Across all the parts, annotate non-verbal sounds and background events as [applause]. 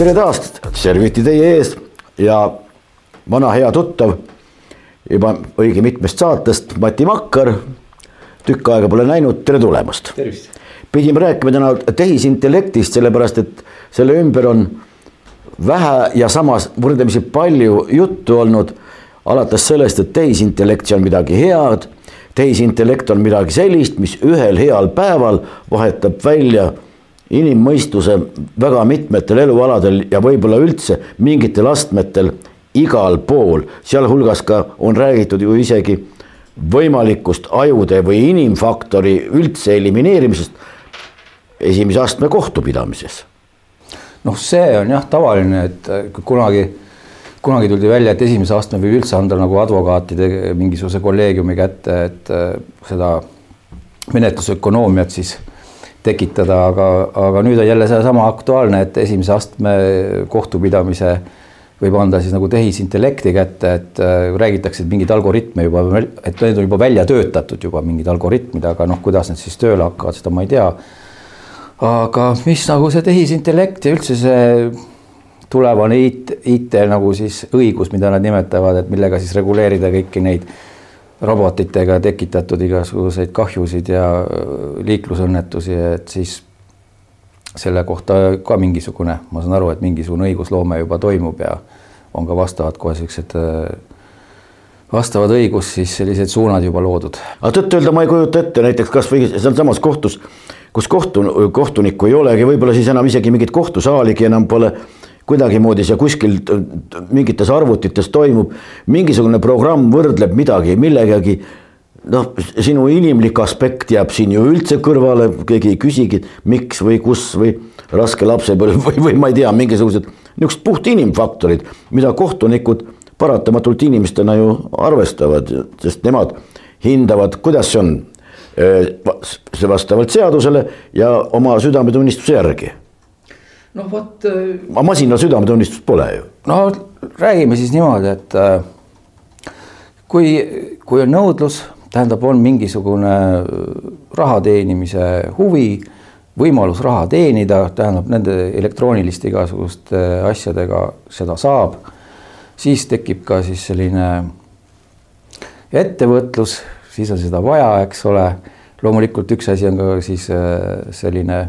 tere taas, Serviti teie ees ja vana hea tuttav juba õige mitmest saatest, Mati Makkar. tükk aega pole näinud, tere tulemast. pidime rääkima täna tehisintellektist, sellepärast et selle ümber on vähe ja samas võrdlemisi palju juttu olnud. alates sellest, et tehisintellekt, see on midagi head. tehisintellekt on midagi sellist, mis ühel heal päeval vahetab välja inimmõistuse väga mitmetel elualadel ja võib-olla üldse mingitel astmetel igal pool, sealhulgas ka on räägitud ju isegi võimalikust ajude või inimfaktori üldse elimineerimisest esimese astme kohtupidamises. noh, see on jah tavaline, et kunagi, kunagi tuldi välja, et esimese astme võib üldse anda nagu advokaatide mingisuguse kolleegiumi kätte, et seda menetlusökonoomiat siis tekitada, aga, aga nüüd on jälle seesama aktuaalne, et esimese astme kohtupidamise võib anda siis nagu tehisintellekti kätte, et äh, räägitakse, et mingeid algoritme juba, et need on juba välja töötatud juba mingid algoritmid, aga noh, kuidas need siis tööle hakkavad, seda ma ei tea. aga mis nagu see tehisintellekt ja üldse see tulevane IT, IT nagu siis õigus, mida nad nimetavad, et millega siis reguleerida kõiki neid robotitega tekitatud igasuguseid kahjusid ja liiklusõnnetusi, et siis selle kohta ka mingisugune, ma saan aru, et mingisugune õigusloome juba toimub ja on ka vastavad kohe siuksed vastavad õigus siis sellised suunad juba loodud. aga tõtt-öelda ma ei kujuta ette näiteks kasvõi sealsamas kohtus, kus kohtu, kohtunikku ei olegi, võib-olla siis enam isegi mingit kohtusaaligi enam pole kuidagimoodi see kuskil mingites arvutites toimub, mingisugune programm võrdleb midagi millegagi noh, sinu inimlik aspekt jääb siin ju üldse kõrvale, keegi ei küsigi, miks või kus või raske lapsepõlv [laughs] või, või ma ei tea, mingisugused niisugused puht inimfaktorid, mida kohtunikud paratamatult inimestena ju arvestavad, sest nemad hindavad, kuidas see on, see vastavalt seadusele ja oma südametunnistuse järgi. Noh, vot. masinal südametunnistust pole ju. no räägime siis niimoodi, et kui, kui on nõudlus tähendab, on mingisugune raha teenimise huvi, võimalus raha teenida, tähendab nende elektrooniliste igasuguste asjadega seda saab. siis tekib ka siis selline ettevõtlus, siis on seda vaja, eks ole. loomulikult üks asi on ka siis äh, selline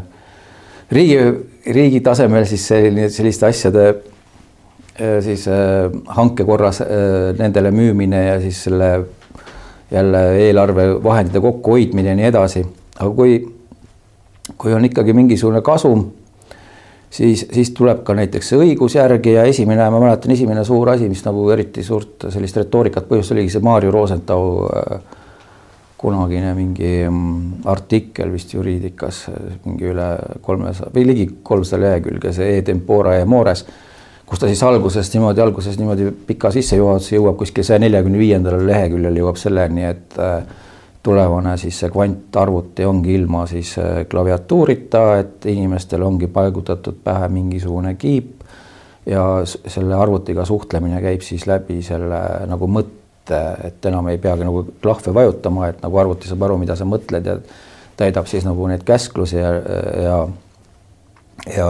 riigi, riigi tasemel siis selline, selliste asjade äh, siis äh, hanke korras nendele müümine ja siis selle jälle eelarvevahendite kokkuhoidmine ja nii edasi, aga kui, kui on ikkagi mingisugune kasum, siis, siis tuleb ka näiteks õigus järgi ja esimene, ma mäletan, esimene suur asi, mis nagu eriti suurt sellist retoorikat põhjustas, oligi see Maarju Rosenthal äh, kunagine mingi mm, artikkel vist juriidikas, mingi üle kolmesaja või ligi kolmsada lehekülge, see E tempora ja mores kus ta siis alguses niimoodi, alguses niimoodi pika sissejuhatuse jõuab kuskil saja neljakümne viiendale leheküljele jõuab selleni, et äh, tulevane siis see kvantarvuti ongi ilma siis äh, klaviatuurita, et inimestel ongi paigutatud pähe mingisugune kiip ja selle arvutiga suhtlemine käib siis läbi selle nagu mõtte, et enam ei peagi nagu klahve vajutama, et nagu arvuti saab aru, mida sa mõtled ja täidab siis nagu neid käsklusi ja, ja ja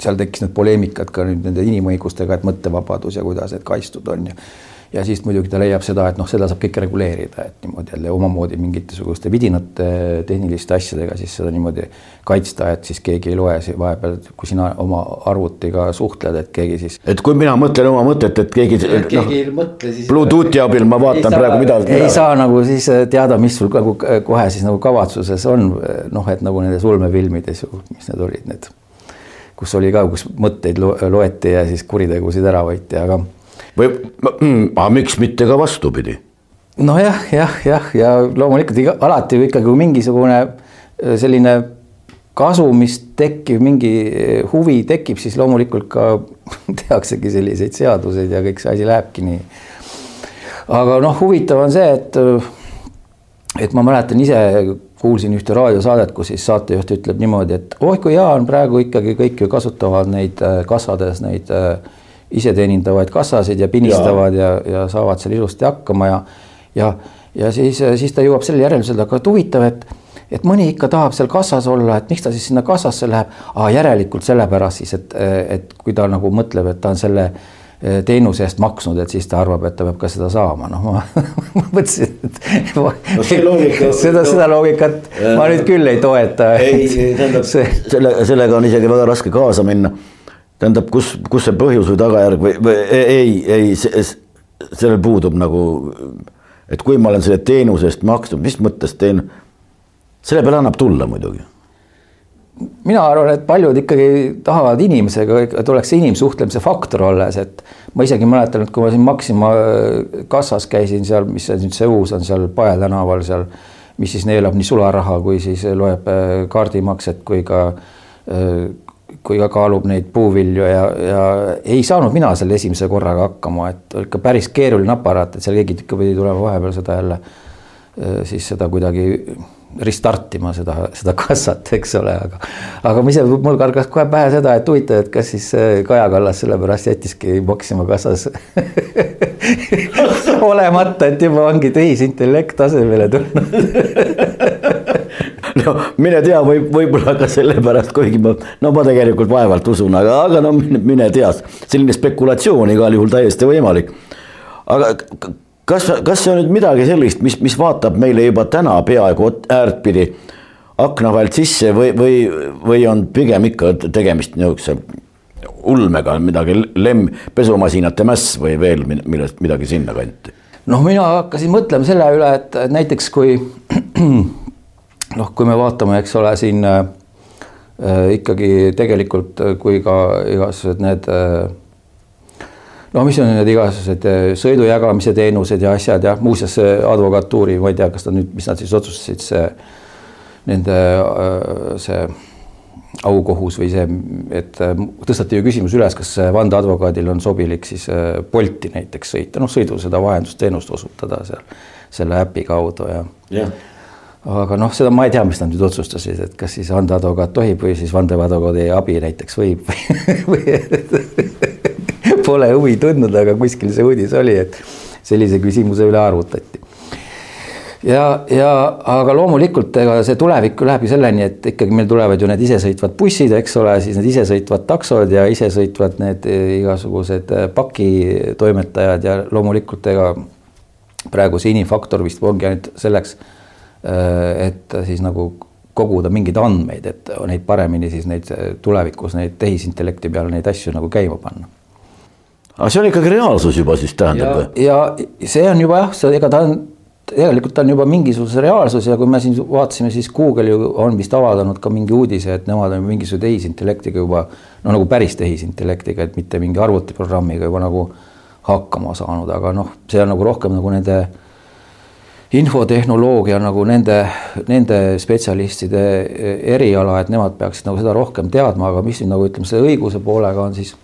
seal tekkis need poleemikad ka nüüd nende inimõigustega, et mõttevabadus ja kuidas need kaitstud on ja ja siis muidugi ta leiab seda, et noh, seda saab kõike reguleerida, et niimoodi jälle omamoodi mingisuguste vidinate tehniliste asjadega siis seda niimoodi kaitsta, et siis keegi ei loe vahepeal, kui sina oma arvutiga suhtled, et keegi siis. et kui mina mõtlen oma mõtet, et keegi. keegi no, ei mõtle siis. Bluetoothi abil ma vaatan saa, praegu, mida. ei saa nagu siis teada, mis sul nagu kohe siis nagu kavatsuses on, noh, et nagu nendes ulmefilmides ju, mis need olid, need kus oli ka, kus mõtteid loeti ja siis kuritegusid ära võeti, aga. Või mm,, aga miks mitte ka vastupidi? nojah, jah, jah, ja loomulikult iga, alati ikkagi kui mingisugune äh, selline kasumist tekkiv mingi äh, huvi tekib, siis loomulikult ka [laughs] tehaksegi selliseid seaduseid ja kõik see asi lähebki nii. aga noh, huvitav on see, et äh, et ma mäletan ise kuulsin ühte raadiosaadet, kus siis saatejuht ütleb niimoodi, et oh kui hea on praegu ikkagi kõik ju kasutavad neid kassades neid äh, iseteenindavaid kassasid ja pinistavad ja, ja, ja saavad seal ilusti hakkama ja ja, ja siis, siis ta jõuab selle järeldusele, aga huvitav, et et mõni ikka tahab seal kassas olla, et miks ta siis sinna kassasse läheb, järelikult sellepärast siis, et, et kui ta nagu mõtleb, et ta on selle eh, teenuse eest maksnud, et siis ta arvab, et ta peab ka seda saama, noh [laughs] ma, ma mõtlesin, et no, loogika, [laughs] seda no,, seda loogikat äh, ma nüüd küll ei toeta. ei, tähendab [laughs] selle, sellega on isegi väga raske kaasa minna. Tähendab, kus, kus see põhjus või tagajärg või, või ei, ei, sellel puudub nagu, et kui ma olen selle teenuse eest maksnud, mis mõttes teen selle peale annab tulla muidugi. mina arvan, et paljud ikkagi tahavad inimesega, et oleks see inimsuhtlemise faktor alles, et ma isegi mäletan, et kui ma siin Maxima kassas käisin seal, mis see nüüd see uus on seal Pae tänaval seal, mis siis neelab nii sularaha kui siis loeb äh, kaardimakset kui ka äh, kui ka kaalub neid puuvilju ja, ja ei saanud mina selle esimese korraga hakkama, et ikka päris keeruline aparaat, et seal keegi ikka pidi tulema vahepeal seda jälle siis seda kuidagi restart ima seda, seda [laughs] kassat, eks ole, aga aga ma ise, mul kargas kohe pähe seda, et huvitav, et kas siis Kaja Kallas sellepärast jättiski Maxima kassas [laughs] olemata, et juba ongi tehisintellekt tasemele tulnud [laughs] [laughs] no mine tea, võib, võib-olla ka sellepärast, kuigi ma, no ma tegelikult vaevalt usun, aga, aga no mine, mine tea, selline spekulatsioon igal juhul täiesti võimalik. aga kas, kas see on nüüd midagi sellist, mis, mis vaatab meile juba täna peaaegu äärtpidi akna vahelt sisse või, või, või on pigem ikka tegemist niisuguse ulmega, midagi lemm, pesumasinate mäss või veel millest midagi sinnakanti? noh, mina hakkasin mõtlema selle üle, et näiteks kui [clears throat] noh, kui me vaatame, eks ole, siin äh, ikkagi tegelikult, kui ka igasugused need äh, no mis on need igasugused eh, sõidu jagamise teenused ja asjad ja muuseas advokatuuri, ma ei tea, kas ta nüüd, mis nad siis otsustasid, see nende äh, see aukohus või see, et äh, tõstati ju küsimus üles, kas vandeadvokaadil on sobilik siis äh, Bolti näiteks sõita, noh, sõidu seda vahendusteenust osutada seal selle äpi kaudu ja yeah. Aga noh, seda ma ei tea, mis nad nüüd otsustasid, et kas siis vandeadvokaat tohib või siis vandeadvokaadi abi näiteks võib [laughs] või [laughs] Pole huvi tundnud, aga kuskil see uudis oli, et sellise küsimuse üle arvutati. ja, ja aga loomulikult ega see tulevik läheb ju selleni, et ikkagi meil tulevad ju need isesõitvad bussid, eks ole, siis need isesõitvad taksod ja isesõitvad need igasugused pakitoimetajad ja loomulikult ega praegu see inimfaktor vist ongi ainult selleks, et siis nagu koguda mingeid andmeid, et neid paremini siis neid tulevikus neid tehisintellekti peale neid asju nagu käima panna aga see on ikkagi reaalsus juba siis tähendab? ja see on juba jah, see, ega ta on, tegelikult ta on juba mingisuguse reaalsus ja kui me siin vaatasime, siis Google ju on vist avaldanud ka mingi uudise, et nemad on mingisuguse tehisintellektiga juba no nagu päris tehisintellektiga, et mitte mingi arvutiprogrammiga juba nagu hakkama saanud, aga noh, see on nagu rohkem nagu nende infotehnoloogia nagu nende, nende spetsialistide eriala, et nemad peaksid nagu seda rohkem teadma, aga mis nüüd nagu ütleme, selle õiguse poolega on siis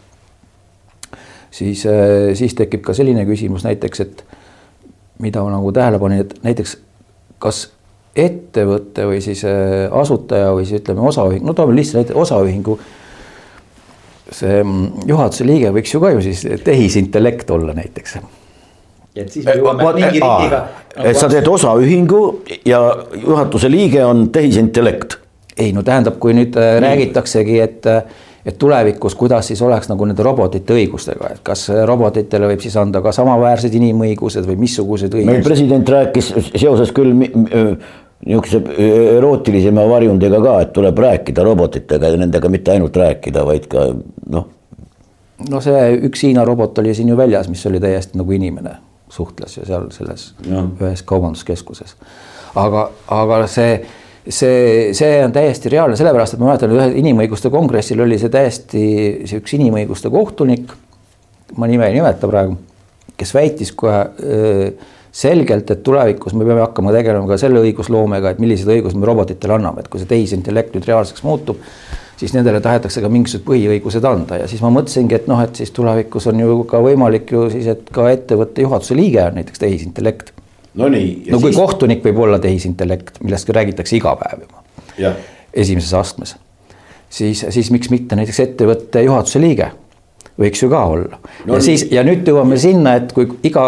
siis, äh, siis tekib ka selline küsimus näiteks, et mida ma nagu tähele panin, et näiteks kas ettevõte või siis äh, asutaja või siis ütleme, osaühing, no toome lihtsalt näite, osaühingu see mm, juhatuse liige võiks ju ka ju siis tehisintellekt olla näiteks. Et siis me jõuame mingi riigiga. et sa teed osaühingu ja juhatuse liige on tehisintellekt. ei no tähendab, kui nüüd äh, Nii. räägitaksegi, et et tulevikus, kuidas siis oleks nagu nende robotite õigustega, et kas robotitele võib siis anda ka samaväärsed inimõigused või missugused õigused? meil president rääkis seoses küll niisuguse erootilisema varjundiga ka, et tuleb rääkida robotitega ja nendega mitte ainult rääkida, vaid ka noh. no see üks Hiina robot oli siin ju väljas, mis oli täiesti nagu inimene, suhtles ju seal selles ja. ühes kaubanduskeskuses. aga, aga see see, see on täiesti reaalne, sellepärast et ma mäletan, ühel inimõiguste kongressil oli see täiesti see üks inimõiguste kohtunik, ma nime ei nimeta praegu, kes väitis kohe selgelt, et tulevikus me peame hakkama tegelema ka selle õigusloomega, et milliseid õigusi me robotitele anname, et kui see tehisintellekt nüüd reaalseks muutub, siis nendele tahetakse ka mingisugused põhiõigused anda ja siis ma mõtlesingi, et noh, et siis tulevikus on ju ka võimalik ju siis, et ka ettevõtte juhatuse liige on näiteks tehisintellekt no nii. no kui siis... kohtunik võib olla tehisintellekt, millest räägitakse iga päev juba. esimeses astmes, siis, siis miks mitte näiteks ettevõtte juhatuse liige. Võiks ju ka olla no, ja siis ja nüüd jõuame sinna, et kui iga,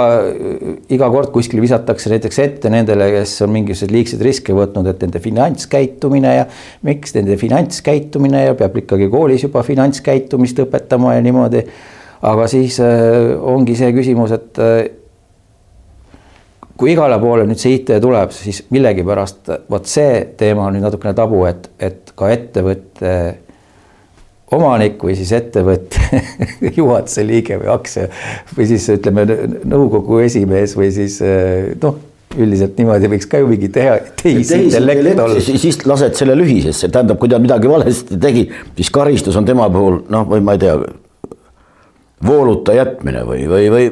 iga kord kuskil visatakse näiteks ette nendele, kes on mingisuguseid liigseid riske võtnud, et nende finantskäitumine ja miks nende finantskäitumine ja peab ikkagi koolis juba finantskäitumist õpetama ja niimoodi. aga siis äh, ongi see küsimus, et äh, kui igale poole nüüd see IT tuleb, siis millegipärast vot see teema on nüüd natukene tabu, et, et ka ettevõtte omanik või siis ettevõtte [laughs] juhatuse liige või aktsia või siis ütleme nõukogu esimees või siis eh, noh, üldiselt niimoodi võiks ka ju mingi teha, tehisintellekt olla. siis lased selle lühisesse, tähendab, kui ta midagi valesti tegi, siis karistus on tema puhul noh, või ma ei tea, vooluta jätmine või, või, või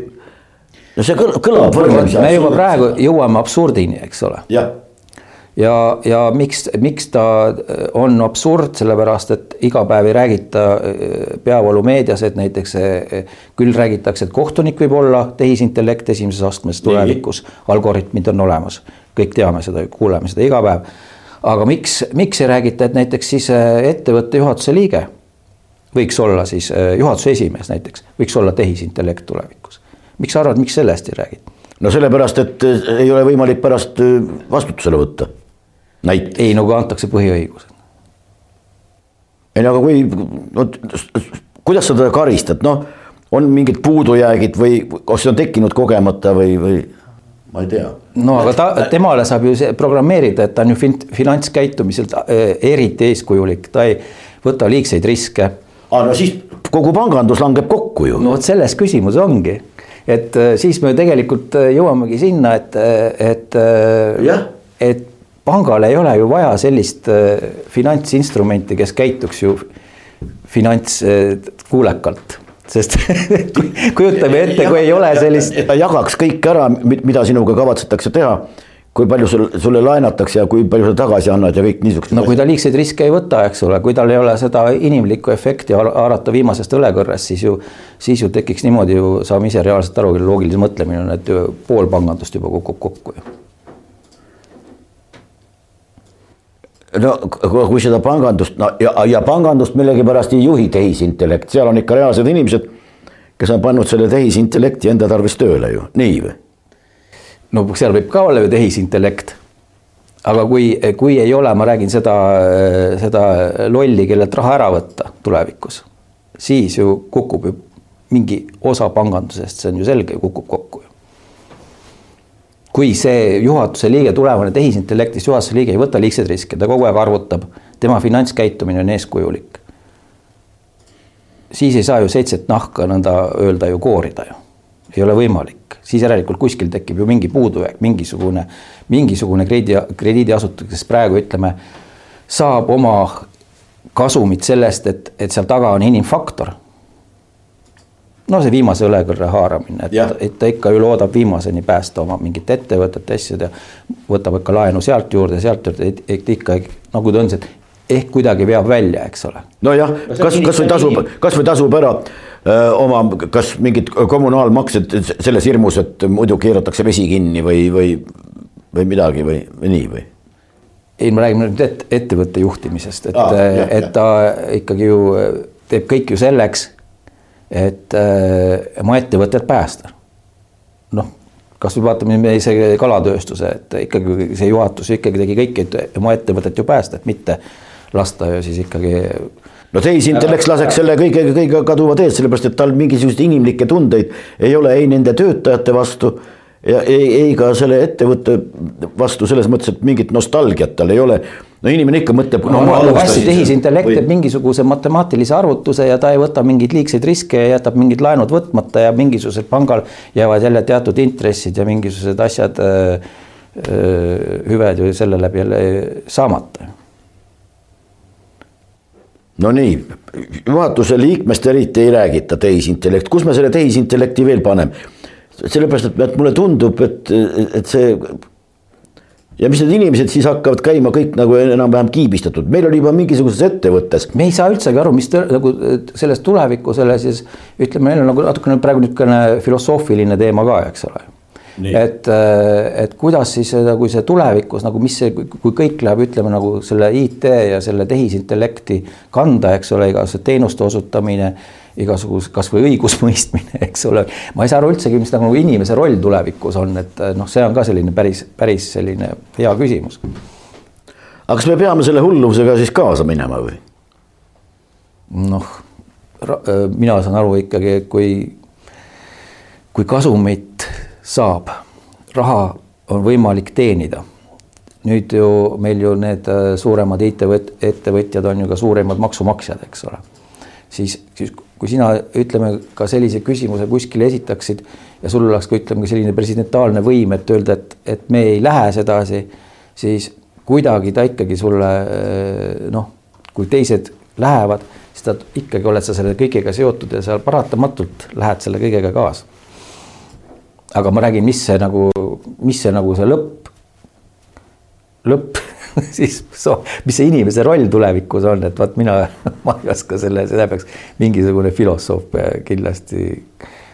no see kõlab. me juba praegu jõuame absurdini, eks ole. jah ja, ja miks, miks ta äh, on absurd, sellepärast et iga päev ei räägita äh, peavoolumeedias, et näiteks äh, küll räägitakse, et kohtunik võib olla tehisintellekt esimeses astmes tulevikus, algoritmid on olemas, kõik teame seda, kuuleme seda iga päev. aga miks, miks ei räägita, et näiteks siis ettevõtte juhatuse liige võiks olla siis juhatuse esimees näiteks, võiks olla tehisintellekt tulevikus. miks sa arvad, miks sellest ei räägita? no sellepärast, et ei ole võimalik pärast vastutusele võtta näiteks. ei, no kui antakse põhiõigused. ei no aga kui, no kuidas sa teda karistad, noh, on mingid puudujäägid või kas see on tekkinud kogemata või, või ma ei tea. no aga ta, temale saab ju see programmeerida, et ta on ju fin-, finantskäitumiselt äh, eriti eeskujulik, ta ei võta liigseid riske. aa, no siis kogu pangandus langeb kokku ju. no vot selles küsimus ongi, et äh, siis me tegelikult äh, jõuamegi sinna, et, et, et pangal ei ole ju vaja sellist äh, finantsinstrumenti, kes käituks ju finantskuulekalt äh, sest [laughs] kujutame ette, kui ei ole sellist. ta jagaks kõik ära, mida sinuga kavatsetakse teha, kui palju sul, sulle laenatakse ja kui palju sa tagasi annad ja kõik niisugused. no kui ta liigseid riske ei võta, eks ole, kui tal ei ole seda inimlikku efekti haarata viimasest õlekõrrest, siis ju, siis ju tekiks niimoodi ju, saame ise reaalselt aru, loogiline mõtlemine on, et pool pangandust juba kukub kokku ju no kui seda pangandust, no ja, ja pangandust millegipärast ei juhi tehisintellekt, seal on ikka reaalsed inimesed, kes on pannud selle tehisintellekti enda tarvis tööle ju, nii või? no seal võib ka olla ju tehisintellekt. aga kui, kui ei ole, ma räägin seda, seda lolli, kellelt raha ära võtta tulevikus, siis ju kukub ju mingi osa pangandusest, see on ju selge, kukub kokku ju kui see juhatuse liige, tulevane tehisintellektist juhatuse liige ei võta liigseid riske, ta kogu aeg arvutab, tema finantskäitumine on eeskujulik. siis ei saa ju seitset nahka nõnda öelda ju koorida ju, ei ole võimalik, siis järelikult kuskil tekib ju mingi puudujääk, mingisugune, mingisugune krediidi, krediidiasutus, kes praegu ütleme, saab oma kasumit sellest, et, et seal taga on inimfaktor no see viimase õlekõrre haaramine, et, et ta ikka ju loodab viimaseni päästa oma mingit ettevõtet, asjad ja võtab ikka laenu sealt juurde, sealt juurde, et ikka nagu ta on see, et ehk kuidagi veab välja, eks ole. nojah no, kas, kasvõi tasub, kasvõi tasub ära öö, oma, kas mingid kommunaalmaksed selles hirmus, et muidu keeratakse vesi kinni või, või, või midagi või, või nii või? ei, ma räägin nüüd et, ettevõtte juhtimisest, et ah,, et ta ikkagi ju teeb kõik ju selleks et äh, oma ettevõtet päästa. noh, kas või vaatame meie see kalatööstuse, et ikkagi see juhatus ikkagi tegi kõik, et oma ettevõtet ju päästa, et mitte lasta ju siis ikkagi. no tehisintellekt laseks selle kõige, kõige kaduva teed, sellepärast et tal mingisuguseid inimlikke tundeid ei ole ei nende töötajate vastu ja ei, ei ka selle ettevõtte vastu selles mõttes, et mingit nostalgiat tal ei ole no inimene ikka mõtleb no,. tehisintellekt teeb või... mingisuguse matemaatilise arvutuse ja ta ei võta mingeid liigseid riske ja jätab mingid laenud võtmata ja mingisugused pangal jäävad jälle teatud intressid ja mingisugused asjad äh,, äh, hüved ju selle läbi jälle saamata. no nii, juhatuse liikmest eriti ei räägita tehisintellekt, kus me selle tehisintellekti veel paneme? sellepärast, et mulle tundub, et, et see ja mis need inimesed siis hakkavad käima kõik nagu enam-vähem kiibistatud, meil oli juba mingisuguses ettevõttes. me ei saa üldsegi aru, mis te, nagu sellest tulevikku, selle siis ütleme, meil on nagu natukene praegu niisugune filosoofiline teema ka, eks ole. Et, et kuidas siis nagu see tulevikus nagu, mis see, kui kõik läheb, ütleme nagu selle IT ja selle tehisintellekti kanda, eks ole, igasuguse teenuste osutamine, igasuguse kasvõi õigusmõistmine, [laughs] eks ole. ma ei saa aru üldsegi, mis nagu inimese roll tulevikus on, et noh, see on ka selline päris, päris selline hea küsimus. aga kas me peame selle hullusega siis kaasa minema või? noh, mina saan aru ikkagi, kui, kui kasumit saab, raha on võimalik teenida. nüüd ju meil ju need äh, suuremad IT-ettevõtjad on ju ka suuremad maksumaksjad, eks ole. siis, siis kui sina ütleme ka sellise küsimuse kuskile esitaksid ja sul oleks ka ütleme selline presidentaalne võim, et öelda, et, et me ei lähe sedasi, siis kuidagi ta ikkagi sulle äh, noh, kui teised lähevad, siis ta ikkagi oled sa selle kõigega seotud ja sa paratamatult lähed selle kõigega kaasa aga ma räägin, mis see nagu, mis see nagu see lõpp, lõpp [laughs] siis so, mis see inimese roll tulevikus on, et vot mina, [laughs] ma ei oska selle, seda peaks mingisugune filosoof kindlasti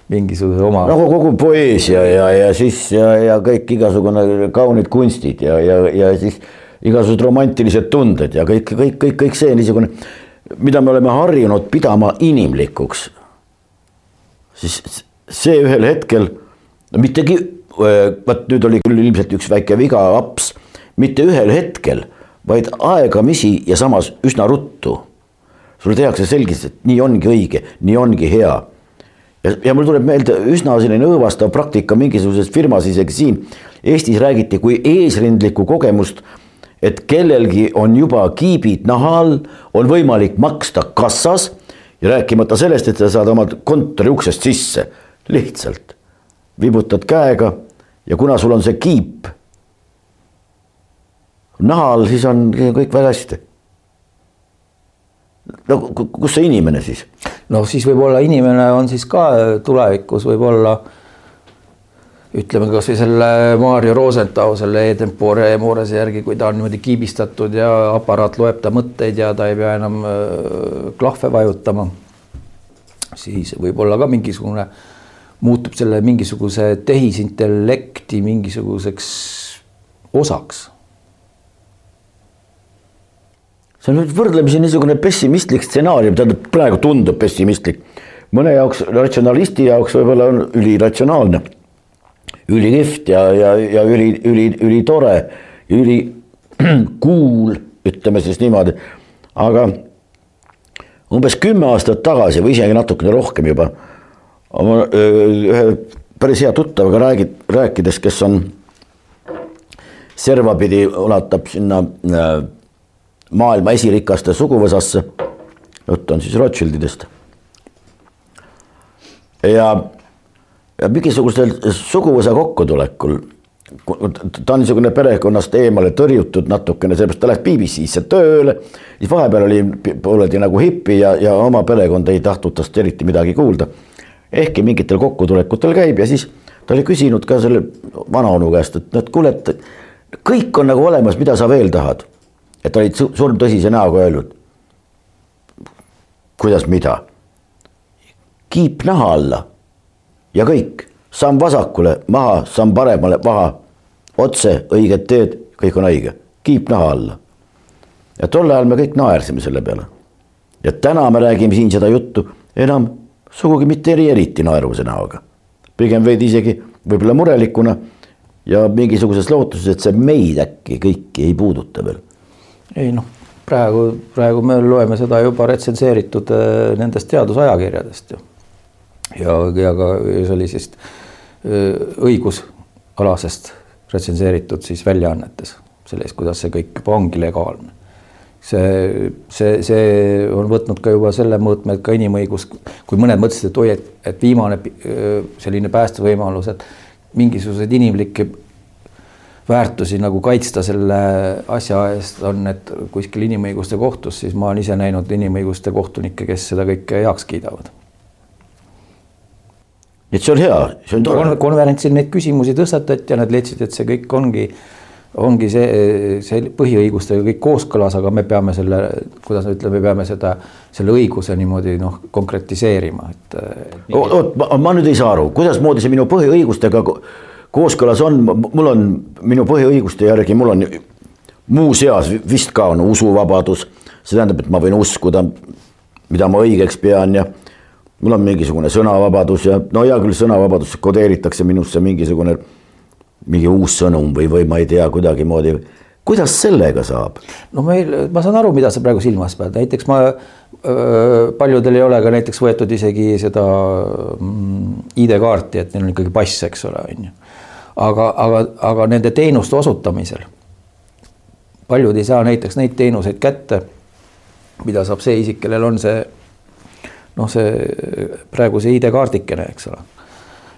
mingisuguse oma. nagu kogu poeesia ja, ja siis ja, ja kõik igasugune kaunid kunstid ja, ja, ja siis igasugused romantilised tunded ja kõik, kõik, kõik, kõik see niisugune, mida me oleme harjunud pidama inimlikuks. siis see ühel hetkel no mittegi, vot nüüd oli küll ilmselt üks väike viga, aps, mitte ühel hetkel, vaid aegamisi ja samas üsna ruttu. sulle tehakse selgeks, et nii ongi õige, nii ongi hea. ja, ja mul tuleb meelde üsna selline õõvastav praktika mingisuguses firmas, isegi siin Eestis räägiti kui eesrindlikku kogemust et kellelgi on juba kiibid naha all, on võimalik maksta kassas ja rääkimata sellest, et sa saad oma kontori uksest sisse, lihtsalt vibutad käega ja kuna sul on see kiip naha all, siis on kõik väga hästi. no kus see inimene siis? no siis võib-olla inimene on siis ka tulevikus võib-olla ütleme kasvõi selle Maarjo Rosenthal selle Edempore Moorese järgi, kui ta on niimoodi kiibistatud ja aparaat loeb ta mõtteid ja ta ei pea enam äh, klahve vajutama. siis võib-olla ka mingisugune äh, muutub selle mingisuguse tehisintellekti mingisuguseks osaks. see on nüüd võrdlemisi niisugune pessimistlik stsenaarium, tähendab praegu tundub pessimistlik. mõne jaoks, ratsionalisti jaoks võib-olla on üliratsionaalne, ülikihvt ja, ja, ja üli, üli, ülitore, üli cool, ütleme siis niimoodi. aga umbes kümme aastat tagasi või isegi natukene rohkem juba oma ühe päris hea tuttavaga räägid, rääkides, kes on servapidi ulatab sinna maailma esirikaste suguvõsasse. jutt on siis Rothschildidest. ja, ja mingisugusel suguvõsa kokkutulekul, ta on niisugune perekonnast eemale tõrjutud natukene, sellepärast ta läks BBC-sse tööle. siis vahepeal oli pooleldi nagu hipi ja, ja oma perekond ei tahtnud tast eriti midagi kuulda ehkki mingitel kokkutulekutel käib ja siis ta oli küsinud ka selle vanaonu käest, et noh, et kuule, et kõik on nagu olemas, mida sa veel tahad. et olid surmtõsise näoga öelnud. kuidas, mida? kiip naha alla ja kõik, samm vasakule, maha, samm paremale, maha, otse, õiget teed, kõik on õige, kiip naha alla. ja tol ajal me kõik naersime selle peale. ja täna me räägime siin seda juttu enam sugugi mitte eriti naeruvuse näoga. pigem veidi isegi võib-olla murelikuna ja mingisuguses lootuses, et see meid äkki kõiki ei puuduta veel. ei noh, praegu, praegu me loeme seda juba retsenseeritud äh, nendest teadusajakirjadest ju. ja, ja ka sellisest äh, õigusalasest retsenseeritud siis väljaannetes, sellest, kuidas see kõik juba ongi legaalne see, see, see on võtnud ka juba selle mõõtme, et ka inimõigus, kui mõned mõtlesid, et oi, et, et viimane selline päästevõimalus, et mingisuguseid inimlikke väärtusi nagu kaitsta selle asja eest on, et kuskil inimõiguste kohtus, siis ma olen ise näinud inimõiguste kohtunikke, kes seda kõike heaks kiidavad. et see on hea, see on tore. konverentsil neid küsimusi tõstatati ja nad leidsid, et see kõik ongi ongi see, see põhiõigustega kõik kooskõlas, aga me peame selle, kuidas me ütleme, me peame seda, selle õiguse niimoodi noh, konkretiseerima, et. oot, ma nüüd ei saa aru, kuidasmoodi see minu põhiõigustega kooskõlas on, mul on minu põhiõiguste järgi, mul on muuseas vist ka on usuvabadus, see tähendab, et ma võin uskuda, mida ma õigeks pean ja mul on mingisugune sõnavabadus ja no hea küll, sõnavabadus kodeeritakse minusse mingisugune mingi uus sõnum või, või ma ei tea kuidagimoodi. kuidas sellega saab? no meil, ma saan aru, mida sa praegu silmas pead, näiteks ma, paljudel ei ole ka näiteks võetud isegi seda mm, ID-kaarti, et neil on ikkagi pass, eks ole, on ju. aga, aga, aga nende teenuste osutamisel paljud ei saa näiteks neid teenuseid kätte, mida saab see isik, kellel on see noh, see praegu see ID-kaardikene, eks ole.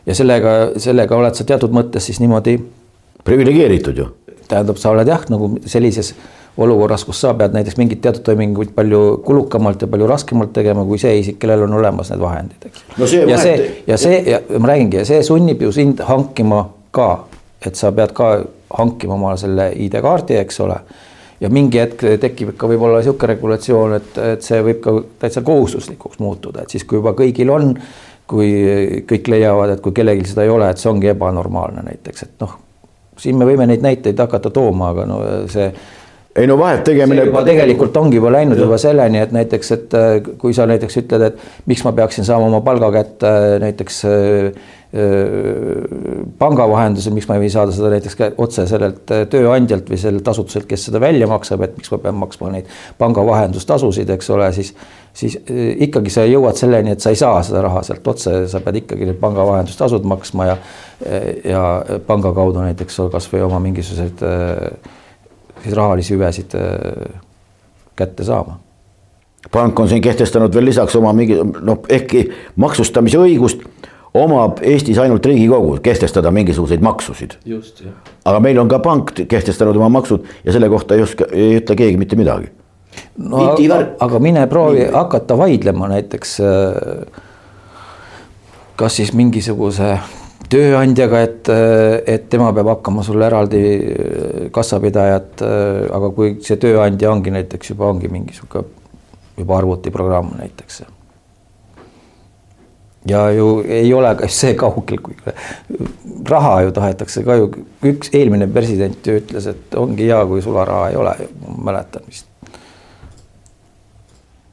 Ja sellega, sellega oled sa teatud mõttes siis niimoodi. priviligeeritud ju. tähendab, sa oled jah, nagu sellises olukorras, kus sa pead näiteks mingeid teatud toiminguid palju kulukamalt ja palju raskemalt tegema kui see isik, kellel on olemas need vahendid, eks no. ja see, ja see ja ma räägingi ja see sunnib ju sind hankima ka, et sa pead ka hankima omale selle ID-kaardi, eks ole ja mingi hetk tekib ka võib-olla niisugune regulatsioon, et, et see võib ka täitsa kohustuslikuks muutuda, et siis, kui juba kõigil on, kui kõik leiavad, et kui kellelgi seda ei ole, et see ongi ebanormaalne näiteks, et noh, siin me võime neid näiteid hakata tooma, aga no see ei no vahet tegemine. juba tegelikult ongi juba läinud ja. juba selleni, et näiteks, et kui sa näiteks ütled, et miks ma peaksin saama oma palga kätte näiteks äh, panga vahendusel, miks ma ei või saada seda näiteks otse sellelt tööandjalt või sellelt asutuselt, kes seda välja maksab, et miks ma pean maksma neid panga vahendustasusid, eks ole, siis siis ikkagi sa jõuad selleni, et sa ei saa seda raha sealt otse, sa pead ikkagi need panga vahendustasud maksma ja ja panga kaudu näiteks kasvõi oma mingisuguseid siis rahalisi hüvesid kätte saama. Pank on siin kehtestanud veel lisaks oma mingi noh, ehkki maksustamise õigust omab Eestis ainult Riigikogu kehtestada mingisuguseid maksusid. aga meil on ka pank kehtestanud oma maksud ja selle kohta ei oska, ei ütle keegi mitte midagi. no aga, aga mine proovi Mingi. hakata vaidlema näiteks äh, kas siis mingisuguse tööandjaga, et, et tema peab hakkama sulle eraldi äh, kassapidajat, äh, aga kui see tööandja ongi näiteks juba ongi mingisugune juba arvutiprogramm näiteks ja ju ei ole ka see kaugel, kui raha ju tahetakse ka ju, üks eelmine president ju ütles, et ongi hea, kui sularaha ei ole, mäletan vist.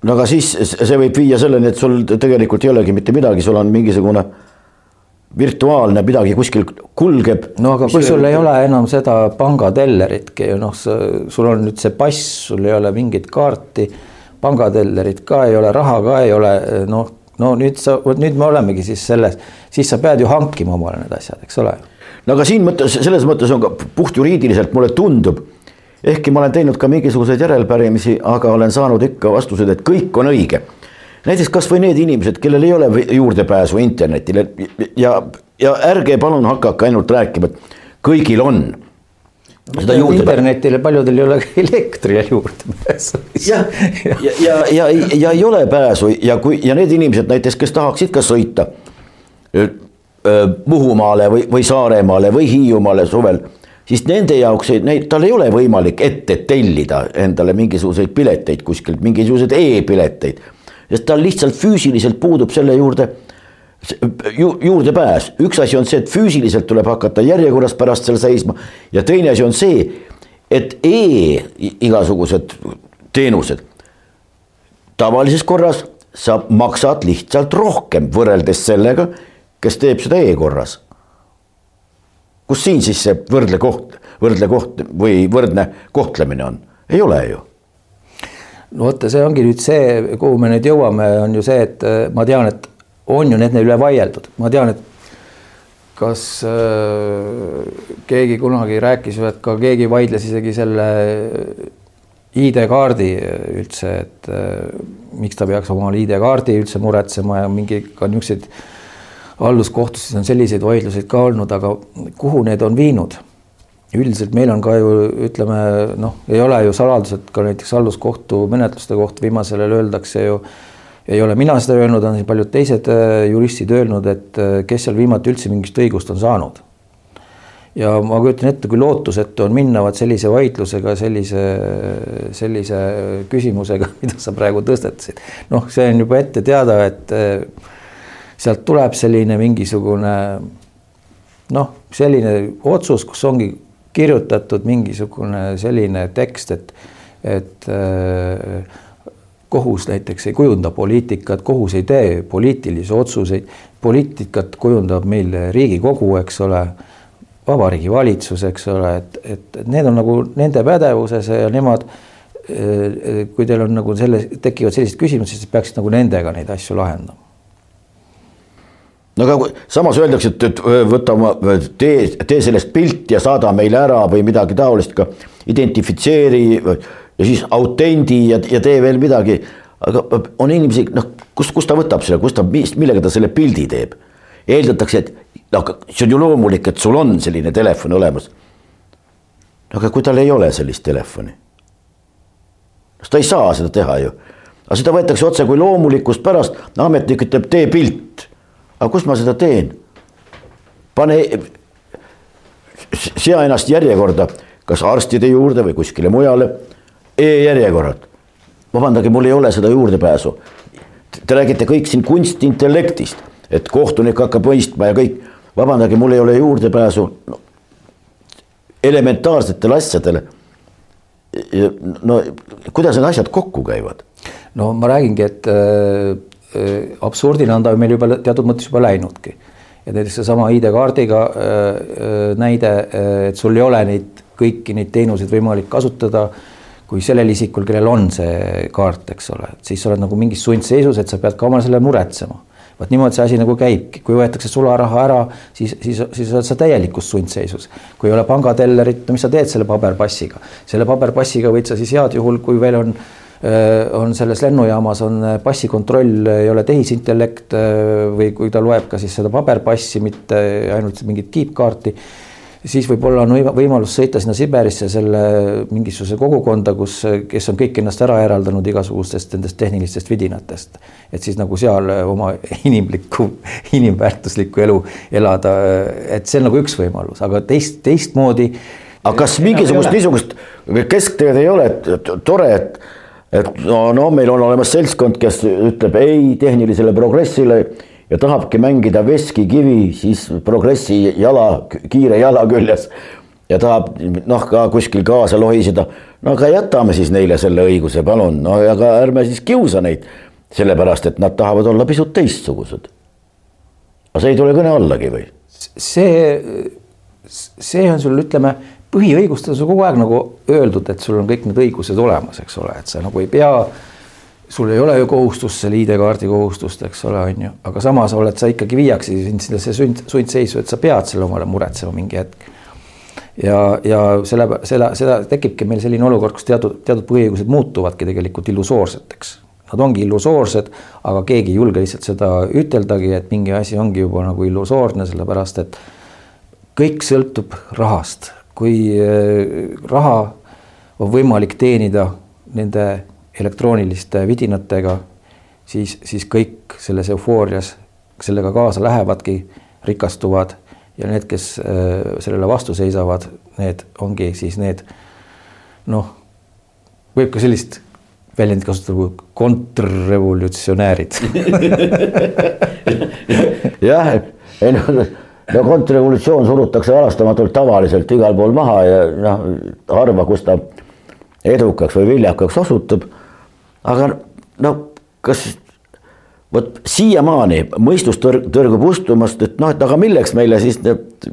no aga siis see võib viia selleni, et sul tegelikult ei olegi mitte midagi, sul on mingisugune virtuaalne midagi kuskil kulgeb. no aga kui sul ei ole enam seda pangatelleritki, noh, sul on nüüd see pass, sul ei ole mingit kaarti, pangatellerit ka ei ole, raha ka ei ole, noh no nüüd sa, vot nüüd me olemegi siis selles, siis sa pead ju hankima omale need asjad, eks ole. no aga siin mõttes, selles mõttes on ka puhtjuriidiliselt mulle tundub, ehkki ma olen teinud ka mingisuguseid järelpärimisi, aga olen saanud ikka vastused, et kõik on õige. näiteks kasvõi need inimesed, kellel ei ole juurdepääsu internetile ja, ja ärge palun hakake ainult rääkima, et kõigil on seda juurde. internetile paljudel ei ole elektrile juurdepääsu. jah, ja, ja, ja, ja, ja, ja ei ole pääsu ja kui ja need inimesed näiteks, kes tahaksid ka sõita Muhumaale või, või Saaremaale või Hiiumaale suvel, siis nende jaoks ei, neid, tal ei ole võimalik ette tellida endale mingisuguseid pileteid kuskilt, mingisuguseid e-pileteid. sest tal lihtsalt füüsiliselt puudub selle juurde ju, juurdepääs, üks asi on see, et füüsiliselt tuleb hakata järjekorras pärast seal seisma. Ja teine asi on see, et e igasugused teenused. Tavalises korras sa maksad lihtsalt rohkem võrreldes sellega, kes teeb seda e-korras. kus siin siis see võrdle koht, võrdle koht või võrdne kohtlemine on, ei ole ju. No vot, see ongi nüüd see, kuhu me nüüd jõuame, on ju see, et ma tean, et on ju nende üle vaieldud, ma tean, et kas äh, keegi kunagi rääkis ju, et ka keegi vaidles isegi selle ID-kaardi üldse, et äh, miks ta peaks omale ID-kaardi üldse muretsema ja mingi ka niisuguseid halduskohtusid on selliseid vaidluseid ka olnud, aga kuhu need on viinud? üldiselt meil on ka ju ütleme noh, ei ole ju saladus, et ka näiteks halduskohtu menetluste kohta viimasel ajal öeldakse ju ei ole mina seda öelnud, on paljud teised äh, juristid öelnud, et äh, kes seal viimati üldse mingit õigust on saanud. ja ma kujutan ette, kui lootusetu on minna vaat sellise vaidlusega, sellise, sellise küsimusega, [laughs] mida sa praegu tõstatasid. noh, see on juba ette teada, et äh, sealt tuleb selline mingisugune noh, selline otsus, kus ongi kirjutatud mingisugune selline tekst, et, et äh, kohus näiteks ei kujunda poliitikat, kohus ei tee poliitilisi otsuseid, poliitikat kujundab meil Riigikogu, eks ole, Vabariigi Valitsus, eks ole, et, et need on nagu nende pädevuses ja nemad, kui teil on nagu selle, tekivad sellised küsimused, siis peaksid nagu nendega neid asju lahendama. No aga samas öeldakse, et, et võta oma, tee, tee sellest pilt ja saada meile ära või midagi taolist ka, identifitseeri ja siis autendi ja, ja tee veel midagi. aga on inimesi, noh, kust, kust ta võtab selle, kust ta, millega ta selle pildi teeb? eeldatakse, et noh, see on ju loomulik, et sul on selline telefon olemas. aga kui tal ei ole sellist telefoni, siis ta ei saa seda teha ju. aga seda võetakse otse kui loomulikust pärast, ametnik ütleb, tee pilt. aga kust ma seda teen? pane, sea ennast järjekorda, kas arstide juurde või kuskile mujale e-järjekorrad. vabandage, mul ei ole seda juurdepääsu. Te räägite kõik siin kunstiintellektist, et kohtunik hakkab mõistma ja kõik. vabandage, mul ei ole juurdepääsu no, elementaarsetele asjadele. no kuidas need asjad kokku käivad? no ma räägingi, et äh, äh absurdina on ta meil juba teatud mõttes juba läinudki. ja näiteks seesama ID-kaardiga äh, äh, näide, et sul ei ole neid kõiki neid teenuseid võimalik kasutada kui sellel isikul, kellel on see kaart, eks ole, siis sa oled nagu mingis sundseisus, et sa pead ka omale selle muretsema. vot niimoodi see asi nagu käibki, kui võetakse sularaha ära, siis, siis, siis oled sa täielikus sundseisus. kui ei ole pangatellerit, no mis sa teed selle paberpassiga? selle paberpassiga võid sa siis head juhul, kui veel on on selles lennujaamas on passikontroll, ei ole tehisintellekt või kui ta loeb ka siis seda paberpassi, mitte ainult mingit kiipkaarti siis võib-olla on võimalus sõita sinna Siberisse selle mingisuguse kogukonda, kus, kes on kõik ennast ära eraldanud igasugustest nendest tehnilistest vidinatest. et siis nagu seal oma inimlikku, inimväärtuslikku elu elada, et see on nagu üks võimalus, aga teist, teistmoodi. aga kas mingisugust niisugust keskteed ei ole, et tore, et, et no, no meil on olemas seltskond, kes ütleb ei tehnilisele progressile ja tahabki mängida veskikivi, siis progressi jala, kiire jala küljes ja tahab noh, ka kuskil kaasa lohiseda. no aga jätame siis neile selle õiguse, palun, no aga ärme siis kiusa neid, sellepärast et nad tahavad olla pisut teistsugused. aga see ei tule kõne allagi või? see, see on sul, ütleme, põhiõigustes on kogu aeg nagu öeldud, et sul on kõik need õigused olemas, eks ole, et sa nagu ei pea sul ei ole ju kohustust selle ID-kaardi kohustust, eks ole, on ju, aga samas oled sa ikkagi viiakse sind sellesse sund, sundseisu, et sa pead selle omale muretsema mingi hetk. ja, ja selle, selle, seda tekibki meil selline olukord, kus teatud, teatud põhiõigused muutuvadki tegelikult illusoorseteks. Nad ongi illusoorsed, aga keegi ei julge lihtsalt seda üteldagi, et mingi asi ongi juba nagu illusoorne, sellepärast et kõik sõltub rahast. kui äh, raha on võimalik teenida nende elektrooniliste vidinatega, siis, siis kõik selles eufoorias sellega kaasa lähevadki, rikastuvad ja need, kes äh, sellele vastu seisavad, need ongi siis need noh, võib ka sellist väljendit kasutada kui kontrrevolutsionäärid. [laughs] Jah, ei noh, no kontrrevolutsioon surutakse halastamatult tavaliselt igal pool maha ja noh, harva, kus ta edukaks või viljakaks osutub aga no kas vot siiamaani mõistus tõr-, tõrgub ustumast, et noh, et aga milleks meile siis need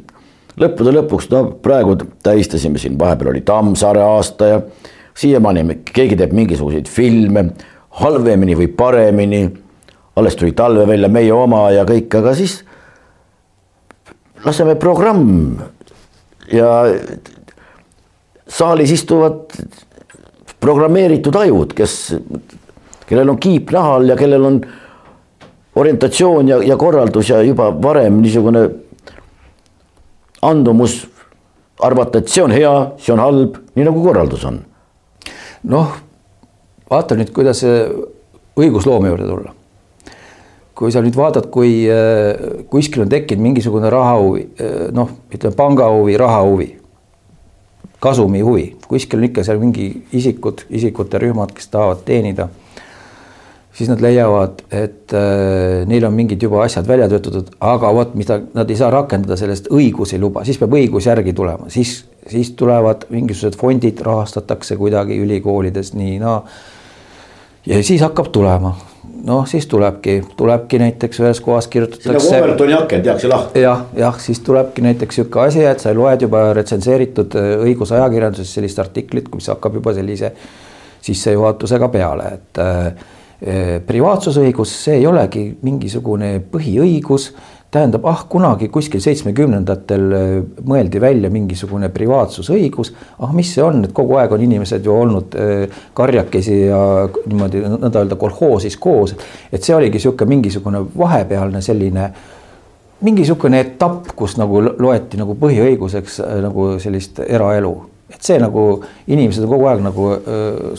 lõppude lõpuks, no praegu tähistasime siin, vahepeal oli Tammsaare aasta ja siiamaani keegi teeb mingisuguseid filme halvemini või paremini. alles tuli talve välja meie oma ja kõik, aga siis laseme programm ja saalis istuvad programmeeritud ajud, kes, kellel on kiip nahal ja kellel on orientatsioon ja, ja korraldus ja juba varem niisugune andumus arvata, et see on hea, see on halb, nii nagu korraldus on. noh, vaata nüüd, kuidas õigusloome juurde tulla. kui sa nüüd vaatad, kui äh, kuskil on tekkinud mingisugune rahahuvi, äh, noh, ütleme pangahuvi, rahahuvi kasumi huvi, kuskil on ikka seal mingi isikud, isikute rühmad, kes tahavad teenida. siis nad leiavad, et äh, neil on mingid juba asjad välja töötatud, aga vot, mida nad ei saa rakendada, sellest õigus ei luba, siis peab õigus järgi tulema, siis, siis tulevad mingisugused fondid, rahastatakse kuidagi ülikoolides nii, naa. No, ja siis hakkab tulema, noh, siis tulebki, tulebki näiteks ühes kohas kirjutatakse. nagu Overtoni aken tehakse lahti. jah, jah, siis tulebki näiteks sihuke asi, et sa loed juba retsenseeritud äh, õigusajakirjanduses sellist artiklit, mis hakkab juba sellise sissejuhatusega peale, et äh, äh, privaatsusõigus, see ei olegi mingisugune põhiõigus tähendab, ah kunagi kuskil seitsmekümnendatel äh, mõeldi välja mingisugune privaatsusõigus, ah mis see on, et kogu aeg on inimesed ju olnud äh, karjakesi ja niimoodi nõnda öelda kolhoosis koos. et see oligi niisugune mingisugune vahepealne selline mingisugune etapp, kus nagu loeti nagu põhiõiguseks äh, nagu sellist eraelu, et see nagu inimesed on kogu aeg nagu öö,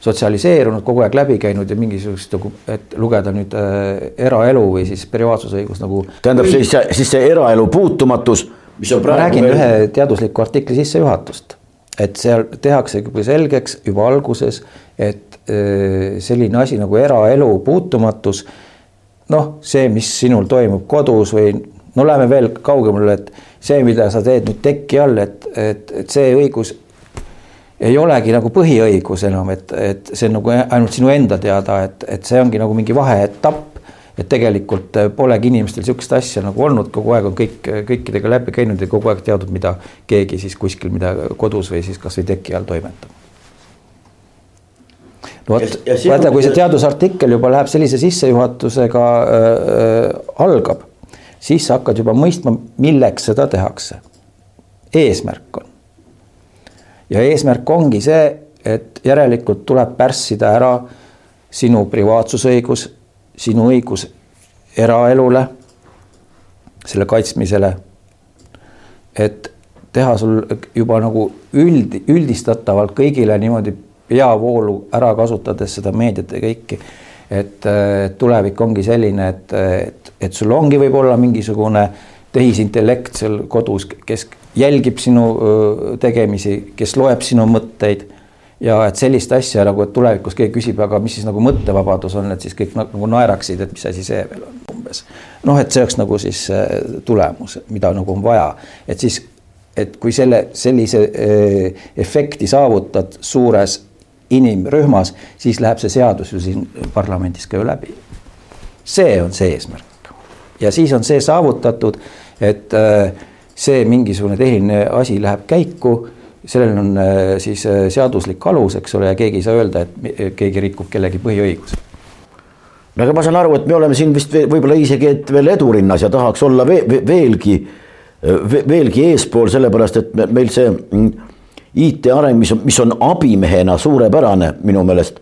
sotsialiseerunud, kogu aeg läbi käinud ja mingisugust nagu, et lugeda nüüd äh, eraelu või siis privaatsusõigus nagu. tähendab siis, siis see eraelu puutumatus, mis on praegu. ma räägin veel... ühe teadusliku artikli sissejuhatust, et seal tehakse juba selgeks juba alguses, et äh, selline asi nagu eraelu puutumatus. noh, see, mis sinul toimub kodus või no läheme veel kaugemale, et see, mida sa teed nüüd teki all, et, et, et see õigus ei olegi nagu põhiõigus enam, et, et see on nagu ainult sinu enda teada, et, et see ongi nagu mingi vaheetapp. et tegelikult polegi inimestel sihukest asja nagu olnud, kogu aeg on kõik kõikidega läbi käinud ja kogu aeg teadnud, mida keegi siis kuskil, mida kodus või siis kasvõi teki all toimetab. no vot, vaata, kui see teadusartikkel juba läheb sellise sissejuhatusega äh, algab, siis sa hakkad juba mõistma, milleks seda tehakse. eesmärk on ja eesmärk ongi see, et järelikult tuleb pärssida ära sinu privaatsusõigus, sinu õigus eraelule, selle kaitsmisele. et teha sul juba nagu üld, üldistatavalt kõigile niimoodi peavoolu ära kasutades seda meediat ja kõiki. et tulevik ongi selline, et, et, et sul ongi võib-olla mingisugune tehisintellekt seal kodus, kes jälgib sinu tegemisi, kes loeb sinu mõtteid. ja et sellist asja nagu, et tulevikus keegi küsib, aga mis siis nagu mõttevabadus on, et siis kõik nagu naeraksid, et mis asi see veel on umbes. noh, et see oleks nagu siis tulemus, mida nagu on vaja, et siis, et kui selle sellise efekti saavutad suures inimrühmas, siis läheb see seadus ju siin parlamendis ka ju läbi. see on see eesmärk ja siis on see saavutatud, et äh, see mingisugune tehniline asi läheb käiku, sellel on äh, siis äh, seaduslik alus, eks ole, ja keegi ei saa öelda, et keegi rikub kellegi põhiõigusi no aga ma saan aru, et me oleme siin vist võib-olla isegi, et veel edurinnas ja tahaks olla ve veelgi, veelgi eespool, sellepärast et meil see mm, IT areng, mis on, mis on abimehena suurepärane minu meelest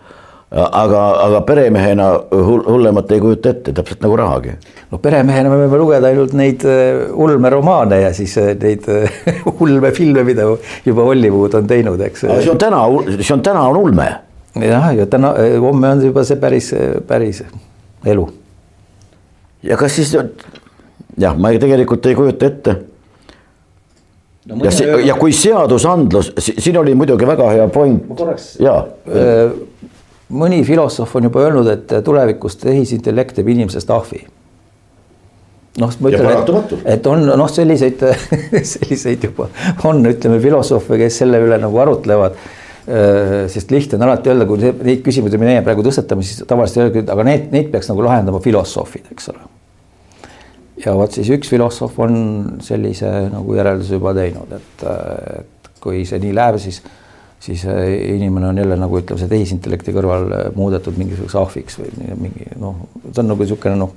aga, aga peremehena hullemat ei kujuta ette, täpselt nagu rahagi. no peremehena me võime lugeda ainult neid äh, ulmeromaane ja siis äh, neid äh, [laughs] ulmefilme, mida juba Hollywood on teinud, eks. see on täna, see on täna on ulme. jah, ja täna, homme on juba see päris, päris elu. ja kas siis jah, ma ei, tegelikult ei kujuta ette no,. ja, ja kui seadusandlus, siin oli muidugi väga hea point. ma korraks. jaa mõni filosoof on juba öelnud, et tulevikus tehisintellekt teeb inimesest ahvi. noh, ma ütlen, et, et on noh, selliseid [laughs] selliseid juba on, ütleme filosoofe, kes selle üle nagu arutlevad. Sest lihtne on alati öelda, kui neid küsimusi meie praegu tõstatame, siis tavaliselt öeldakse, aga need, neid peaks nagu lahendama filosoofid, eks ole. ja vot siis üks filosoof on sellise nagu järelduse juba teinud, et, et kui see nii läheb, siis siis äh, inimene on jälle nagu ütleme, see tehisintellekti kõrval äh, muudetud mingisuguseks ahviks või mingi noh, see on nagu niisugune noh,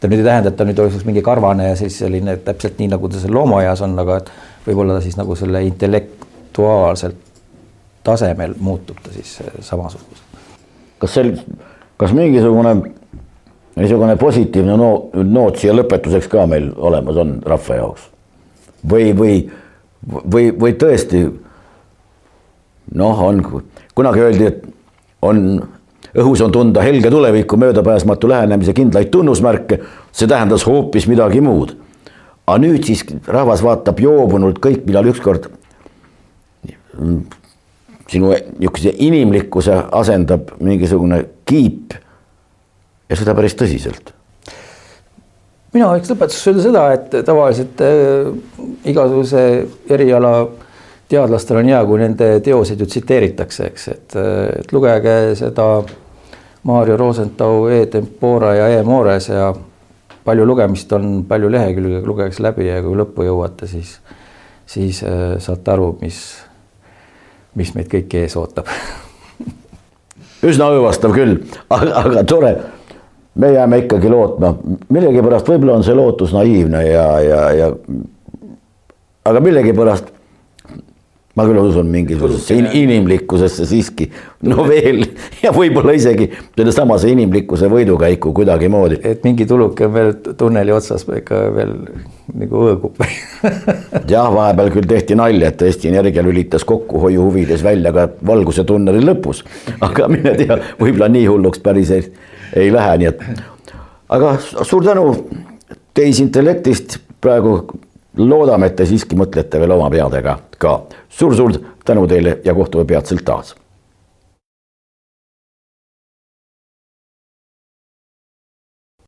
ta nüüd ei tähenda, et ta nüüd oleks mingi karvane ja siis selline täpselt nii, nagu ta seal loomaaias on, aga et võib-olla ta siis nagu selle intellektuaalselt tasemel muutub ta siis äh, samasuguseks. kas sel, kas mingisugune niisugune positiivne noot, noot siia lõpetuseks ka meil olemas on rahva jaoks või, või, või, või tõesti noh, on, kunagi öeldi, et on, õhus on tunda helge tuleviku möödapääsmatu lähenemise kindlaid tunnusmärke, see tähendas hoopis midagi muud. aga nüüd siis rahvas vaatab joobunult kõik, millal ükskord sinu niisuguse inimlikkuse asendab mingisugune kiip. Ja seda päris tõsiselt. Mina võiks lõpetuseks öelda seda, et tavaliselt äh, igasuguse eriala teadlastel on hea, kui nende teoseid ju tsiteeritakse, eks, et, et lugege seda Maarjo Rosenthal E tempora ja E mores ja palju lugemist on, palju lehekülge, lugege see läbi ja kui lõppu jõuate, siis, siis äh, saate aru, mis, mis meid kõiki ees ootab. [laughs] Üsna õõvastav küll, aga, aga tore. Me jääme ikkagi lootma, millegipärast võib-olla on see lootus naiivne ja, ja, ja aga millegipärast ma küll usun mingisugusesse in, inimlikkusesse siiski, no veel [laughs] ja võib-olla isegi sellesamasse inimlikkuse võidukäiku kuidagimoodi. et mingi tuluke on veel tunneli otsas ikka veel nagu õõgub [laughs] jah, vahepeal küll tehti nalja, et Eesti Energia lülitas kokkuhoiu huvides välja ka valguse tunneli lõpus, aga mine tea, võib-olla nii hulluks päris ei ei lähe, nii et. Aga suur tänu tehisintellektist, praegu loodame, et te siiski mõtlete veel oma peadega ka suur,. suur-suur tänu teile ja kohtume peatselt taas